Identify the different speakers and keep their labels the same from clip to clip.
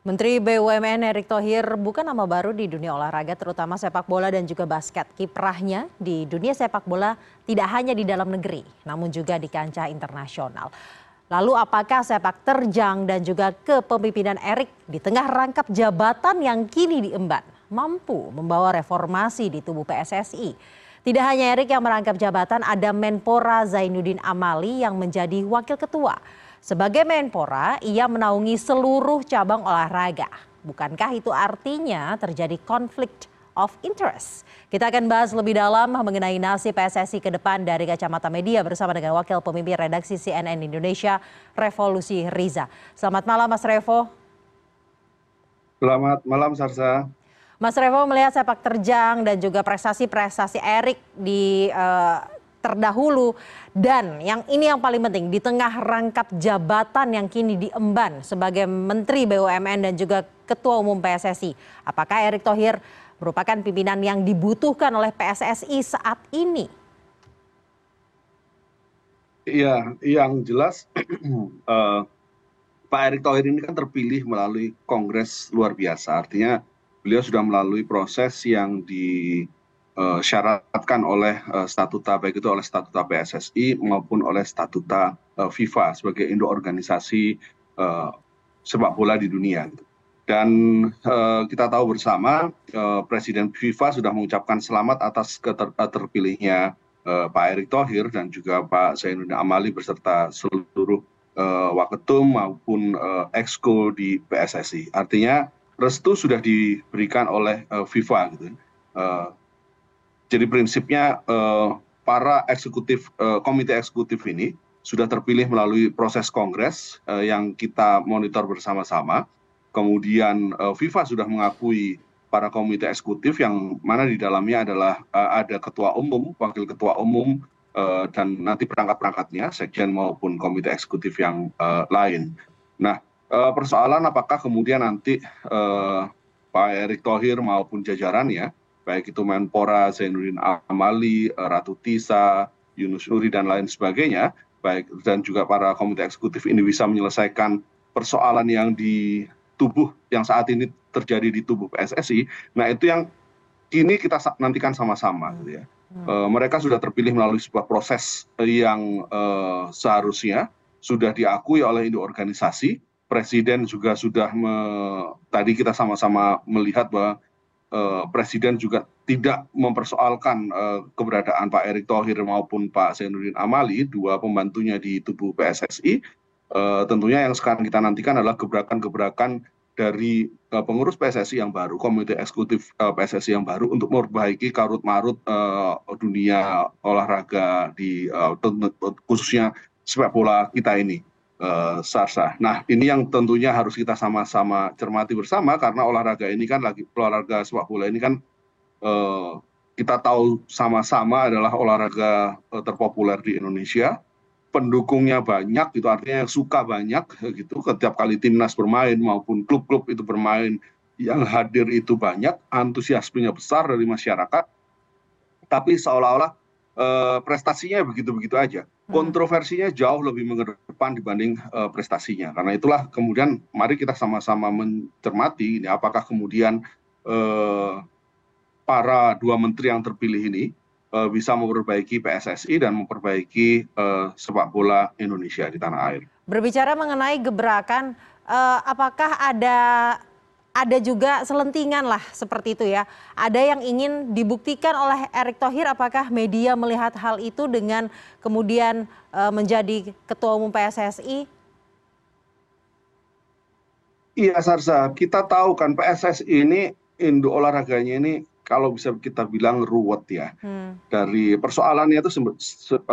Speaker 1: Menteri BUMN Erick Thohir bukan nama baru di dunia olahraga terutama sepak bola dan juga basket. Kiprahnya di dunia sepak bola tidak hanya di dalam negeri namun juga di kancah internasional. Lalu apakah sepak terjang dan juga kepemimpinan Erick di tengah rangkap jabatan yang kini diemban mampu membawa reformasi di tubuh PSSI? Tidak hanya Erick yang merangkap jabatan, ada Menpora Zainuddin Amali yang menjadi wakil ketua. Sebagai Menpora, ia menaungi seluruh cabang olahraga. Bukankah itu artinya terjadi konflik of interest? Kita akan bahas lebih dalam mengenai nasib PSSI ke depan dari kacamata media bersama dengan Wakil Pemimpin Redaksi CNN Indonesia, Revolusi Riza. Selamat malam Mas Revo.
Speaker 2: Selamat malam Sarsa.
Speaker 1: Mas Revo melihat sepak terjang dan juga prestasi-prestasi Erik di uh, terdahulu dan yang ini yang paling penting di tengah rangkap jabatan yang kini diemban sebagai Menteri BUMN dan juga Ketua Umum PSSI. Apakah Erick Thohir merupakan pimpinan yang dibutuhkan oleh PSSI saat ini?
Speaker 2: Iya, yang jelas uh, Pak Erick Thohir ini kan terpilih melalui kongres luar biasa. Artinya beliau sudah melalui proses yang di Eh, oleh eh, statuta baik itu oleh statuta pssi maupun oleh statuta eh, fifa sebagai induk organisasi sepak bola di dunia. Dan kita tahu bersama presiden fifa sudah mengucapkan selamat atas terpilihnya pak erick thohir dan juga pak zainuddin amali beserta seluruh waketum maupun exco di pssi artinya restu sudah diberikan oleh fifa gitu. Jadi prinsipnya eh, para eksekutif eh, komite eksekutif ini sudah terpilih melalui proses kongres eh, yang kita monitor bersama sama kemudian fifa sudah mengakui para komite eksekutif yang mana di dalamnya adalah ada ketua umum wakil ketua umum dan nanti perangkat perangkatnya sekjen maupun komite eksekutif yang lain. Nah persoalan apakah kemudian nanti pak erick thohir maupun jajarannya baik itu menpora zainuddin amali ratu tisa yunus nuri dan lain sebagainya baik dan juga para komite eksekutif ini bisa menyelesaikan persoalan yang di tubuh yang saat ini terjadi di tubuh PSSI nah itu yang kini kita nantikan sama-sama gitu ya. E, mereka sudah terpilih melalui sebuah proses yang e, seharusnya sudah diakui oleh induk organisasi presiden juga sudah tadi kita sama-sama melihat bahwa Eh, presiden juga tidak mempersoalkan eh, keberadaan Pak Erick Thohir maupun Pak Zainuddin Amali, dua pembantunya di tubuh PSSI. Eh, tentunya yang sekarang kita nantikan adalah gebrakan-gebrakan dari pengurus PSSI yang baru, komite eksekutif PSSI yang baru untuk memperbaiki karut marut dunia olahraga di khususnya sepak bola kita ini. Eh, sarsa. Nah ini yang tentunya harus kita sama-sama cermati bersama karena olahraga ini kan lagi olahraga sepak bola ini kan uh, kita tahu sama-sama adalah olahraga uh, terpopuler di Indonesia. Pendukungnya banyak, itu artinya yang suka banyak gitu. Setiap kali timnas bermain maupun klub-klub itu bermain, yang hadir itu banyak, antusiasmenya besar dari masyarakat. Tapi seolah-olah uh, prestasinya begitu-begitu aja. Kontroversinya jauh lebih mengedepan dibanding uh, prestasinya karena itulah kemudian mari kita sama-sama mencermati ini apakah kemudian uh, para dua menteri yang terpilih ini uh, bisa memperbaiki PSSI dan memperbaiki uh, sepak bola Indonesia di tanah air.
Speaker 1: Berbicara mengenai gebrakan, uh, apakah ada ada juga selentingan lah seperti itu ya. Ada yang ingin dibuktikan oleh Erick Thohir apakah media melihat hal itu dengan kemudian uh, menjadi ketua umum PSSI?
Speaker 2: Iya Sarsa, kita tahu kan PSSI ini induk olahraganya ini kalau bisa kita bilang ruwet ya. Hmm. Dari persoalannya itu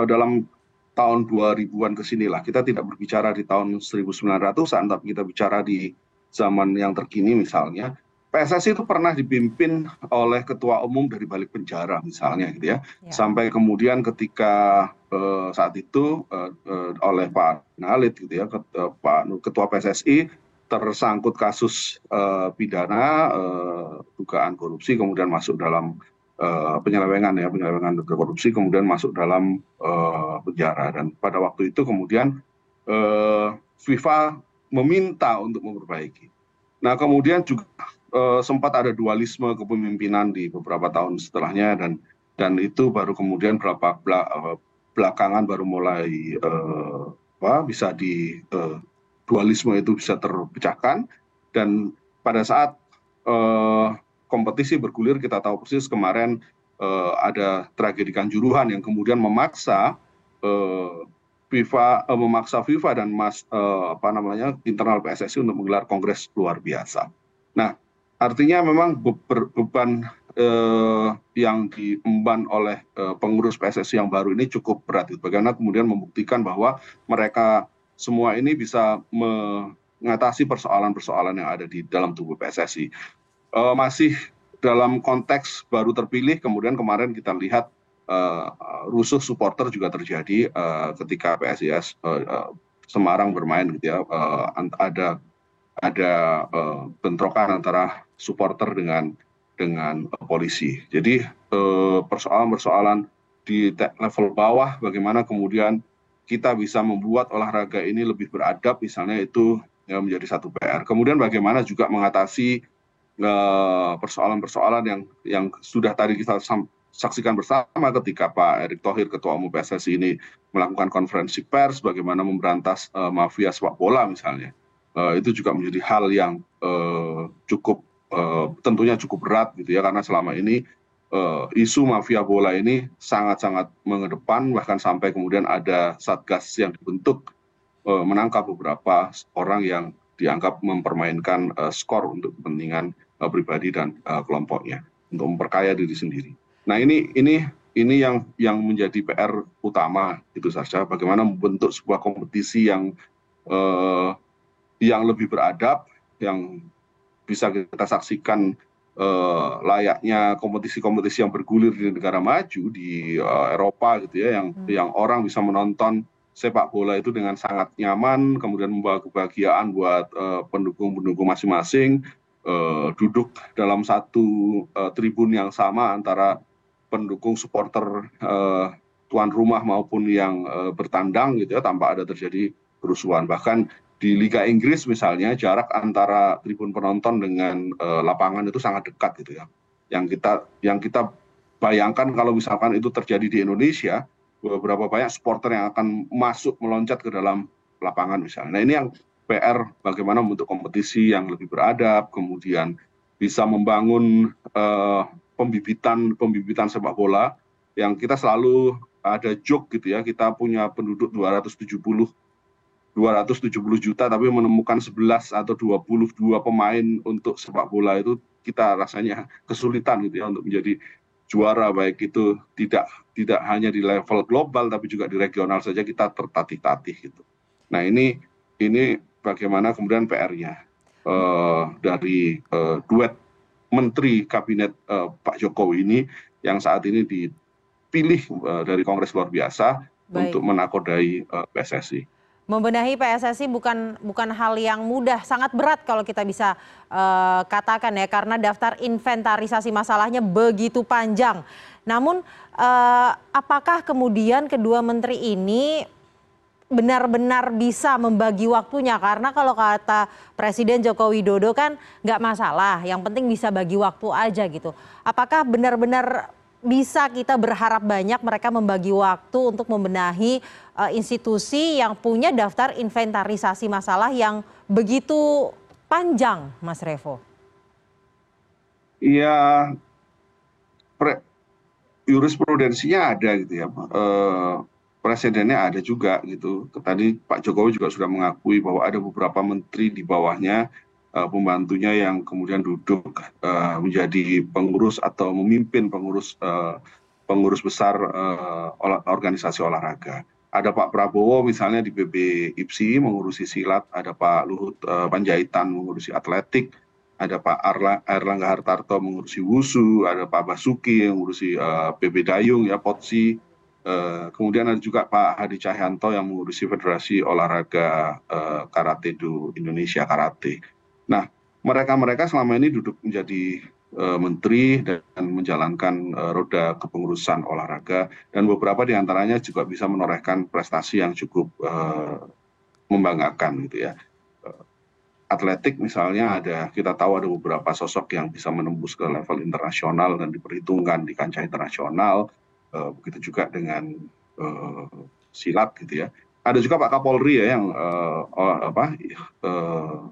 Speaker 2: dalam tahun 2000-an ke sinilah. Kita tidak berbicara di tahun 1900-an tapi kita bicara di zaman yang terkini misalnya PSSI itu pernah dipimpin oleh ketua umum dari balik penjara misalnya gitu ya, ya. sampai kemudian ketika uh, saat itu uh, uh, oleh Pak Nalit gitu ya Pak ketua PSSI tersangkut kasus uh, pidana uh, dugaan korupsi kemudian masuk dalam uh, penyelewengan ya penyelewengan korupsi kemudian masuk dalam uh, penjara dan pada waktu itu kemudian uh, FIFA meminta untuk memperbaiki. Nah kemudian juga sempat ada dualisme kepemimpinan di beberapa tahun setelahnya dan dan itu baru kemudian berapa belakangan baru mulai apa bisa di dualisme itu bisa terpecahkan. Dan pada saat kompetisi bergulir kita tahu persis kemarin ada tragedi kanjuruhan yang kemudian memaksa FIFA memaksa FIFA dan Mas apa namanya internal PSSI untuk menggelar kongres luar biasa. Nah, artinya memang beban yang diemban oleh pengurus PSSI yang baru ini cukup berat. Bagaimana kemudian membuktikan bahwa mereka semua ini bisa mengatasi persoalan-persoalan yang ada di dalam tubuh PSSI. Masih dalam konteks baru terpilih, kemudian kemarin kita lihat rusuh supporter juga terjadi ketika PSIS Semarang bermain gitu ya. Ada ada bentrokan antara supporter dengan dengan polisi. Jadi persoalan-persoalan di level bawah bagaimana kemudian kita bisa membuat olahraga ini lebih beradab misalnya itu ya menjadi satu PR. Kemudian bagaimana juga mengatasi persoalan-persoalan yang yang sudah tadi kita saksikan bersama ketika Pak Erick Thohir Ketua Umum PSSI ini melakukan konferensi pers bagaimana memberantas mafia sepak bola misalnya. itu juga menjadi hal yang cukup tentunya cukup berat gitu ya karena selama ini isu mafia bola ini sangat sangat mengedepan bahkan sampai kemudian ada satgas yang dibentuk menangkap beberapa orang yang dianggap mempermainkan skor untuk kepentingan pribadi dan kelompoknya untuk memperkaya diri sendiri. Nah ini ini ini yang yang menjadi PR utama itu saja bagaimana membentuk sebuah kompetisi yang yang lebih beradab yang bisa kita saksikan layaknya kompetisi-kompetisi yang bergulir di negara maju di Eropa gitu ya yang yang orang bisa menonton sepak bola itu dengan sangat nyaman kemudian membawa kebahagiaan buat pendukung-pendukung masing-masing duduk dalam satu tribun yang sama antara pendukung supporter tuan rumah maupun yang bertandang gitu ya tanpa ada terjadi kerusuhan bahkan di Liga Inggris misalnya jarak antara tribun penonton dengan lapangan itu sangat dekat gitu ya. Yang kita yang kita bayangkan kalau misalkan itu terjadi di Indonesia, beberapa banyak supporter yang akan masuk meloncat ke dalam lapangan misalnya. Nah ini yang PR bagaimana membentuk kompetisi yang lebih beradab, kemudian bisa membangun pembibitan pembibitan sepak bola yang kita selalu ada joke gitu ya, kita punya penduduk 270 270 juta tapi menemukan 11 atau 22 pemain untuk sepak bola itu kita rasanya kesulitan gitu ya untuk menjadi juara baik itu tidak tidak hanya di level global tapi juga di regional saja kita tertatih-tatih gitu. Nah ini ini bagaimana kemudian PR-nya uh, dari uh, duet menteri kabinet uh, Pak Jokowi ini yang saat ini dipilih uh, dari Kongres luar biasa Baik. untuk menakodai uh, PSSI
Speaker 1: membenahi PSSI bukan bukan hal yang mudah, sangat berat kalau kita bisa uh, katakan ya karena daftar inventarisasi masalahnya begitu panjang. Namun uh, apakah kemudian kedua menteri ini benar-benar bisa membagi waktunya karena kalau kata Presiden Joko Widodo kan nggak masalah, yang penting bisa bagi waktu aja gitu. Apakah benar-benar bisa kita berharap banyak mereka membagi waktu untuk membenahi uh, institusi yang punya daftar inventarisasi masalah yang begitu panjang, Mas Revo?
Speaker 2: Iya, jurisprudensinya ada gitu ya, uh, presidennya ada juga gitu. Tadi Pak Jokowi juga sudah mengakui bahwa ada beberapa menteri di bawahnya pembantunya yang kemudian duduk menjadi pengurus atau memimpin pengurus pengurus besar organisasi olahraga. Ada Pak Prabowo misalnya di PB IPSI mengurusi silat, ada Pak Luhut Panjaitan mengurusi atletik, ada Pak Arla, Erlangga Hartarto mengurusi wusu, ada Pak Basuki yang mengurusi PB Dayung ya POTSI, kemudian ada juga Pak Hadi Cahyanto yang mengurusi Federasi Olahraga Karate Do Indonesia Karate. Nah mereka mereka selama ini duduk menjadi menteri dan menjalankan roda kepengurusan olahraga. Dan beberapa di antaranya juga bisa menorehkan prestasi yang cukup membanggakan gitu ya. Atletik misalnya ada kita tahu ada beberapa sosok yang bisa menembus ke level internasional dan diperhitungkan di kancah internasional begitu juga dengan uh, silat gitu ya. Ada juga Pak Kapolri ya yang uh, apa uh,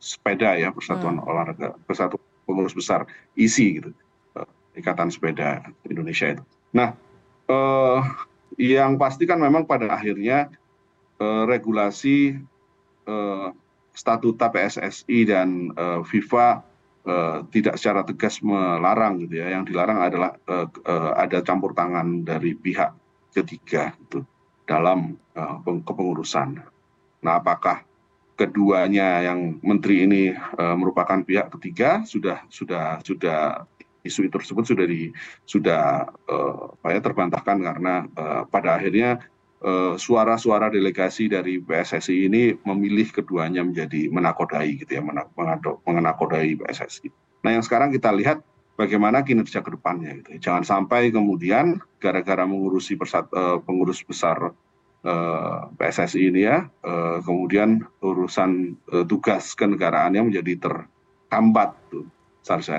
Speaker 2: sepeda ya persatuan hmm. olahraga persatuan pengurus besar isi gitu. Uh, ikatan sepeda Indonesia itu. Nah uh, yang pasti kan memang pada akhirnya uh, regulasi uh, statuta PSSI dan uh, FIFA tidak secara tegas melarang gitu ya. Yang dilarang adalah uh, uh, ada campur tangan dari pihak ketiga itu dalam kepengurusan. Nah, apakah keduanya yang menteri ini merupakan pihak ketiga sudah sudah sudah isu tersebut sudah di sudah uh, ya terbantahkan karena pada akhirnya Eh, suara-suara delegasi dari PSSI ini memilih keduanya menjadi menakodai gitu ya menakodai PSSI. Nah yang sekarang kita lihat bagaimana kinerja ke depannya gitu. Ya. Jangan sampai kemudian gara-gara mengurusi persat, uh, pengurus besar uh, PSSI ini ya, kemudian urusan tugas kenegaraannya menjadi terhambat tuh.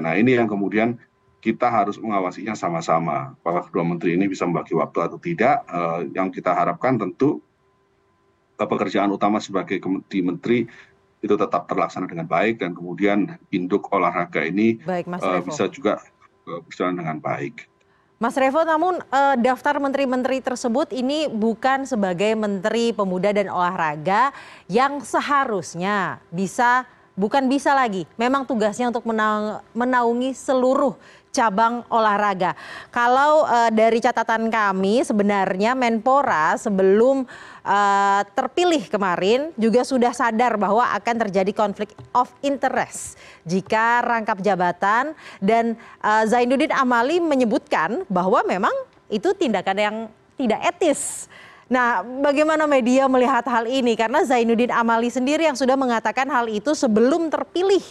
Speaker 2: Nah ini yang kemudian kita harus mengawasinya sama-sama. Apakah kedua menteri ini bisa membagi waktu atau tidak? Uh, yang kita harapkan tentu pekerjaan utama sebagai di menteri itu tetap terlaksana dengan baik dan kemudian induk olahraga ini baik, Mas uh, bisa juga uh, berjalan dengan baik.
Speaker 1: Mas Revo, namun daftar menteri-menteri tersebut ini bukan sebagai menteri pemuda dan olahraga yang seharusnya bisa bukan bisa lagi, memang tugasnya untuk menaungi seluruh cabang olahraga. Kalau uh, dari catatan kami sebenarnya Menpora sebelum uh, terpilih kemarin juga sudah sadar bahwa akan terjadi konflik of interest jika rangkap jabatan dan uh, Zainuddin Amali menyebutkan bahwa memang itu tindakan yang tidak etis. Nah, bagaimana media melihat hal ini? Karena Zainuddin Amali sendiri yang sudah mengatakan hal itu sebelum terpilih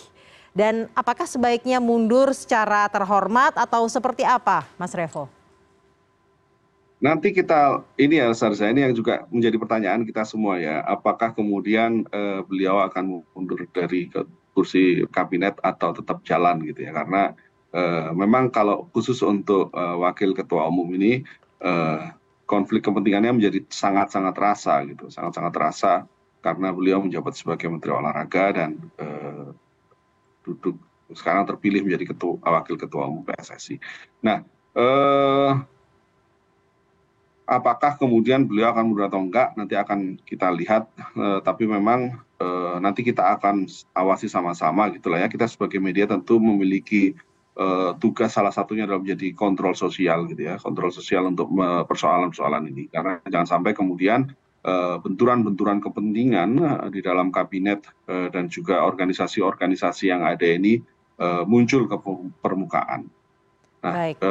Speaker 1: dan apakah sebaiknya mundur secara terhormat atau seperti apa, Mas Revo?
Speaker 2: Nanti kita ini ya Sarza ini yang juga menjadi pertanyaan kita semua ya. Apakah kemudian eh, beliau akan mundur dari kursi kabinet atau tetap jalan gitu ya? Karena eh, memang kalau khusus untuk eh, wakil ketua umum ini eh, konflik kepentingannya menjadi sangat-sangat terasa gitu, sangat-sangat terasa karena beliau menjabat sebagai menteri olahraga dan eh, duduk sekarang terpilih menjadi ketua wakil ketua umum PSSI. Nah, eh, apakah kemudian beliau akan mundur atau enggak nanti akan kita lihat. Eh, tapi memang eh, nanti kita akan awasi sama-sama gitulah ya. Kita sebagai media tentu memiliki eh, tugas salah satunya adalah menjadi kontrol sosial gitu ya. Kontrol sosial untuk persoalan-persoalan ini. Karena jangan sampai kemudian Eh, benturan-benturan kepentingan eh, di dalam kabinet eh, dan juga organisasi-organisasi yang ada ini muncul ke permukaan. Nah, Baik.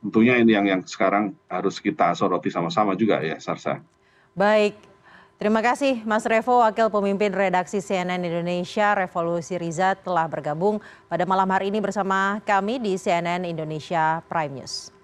Speaker 2: tentunya ini yang yang sekarang harus kita soroti sama-sama juga ya, Sarsa.
Speaker 1: Baik, Terima kasih Mas Revo, Wakil Pemimpin Redaksi CNN Indonesia, Revolusi Riza telah bergabung pada malam hari ini bersama kami di CNN Indonesia Prime News.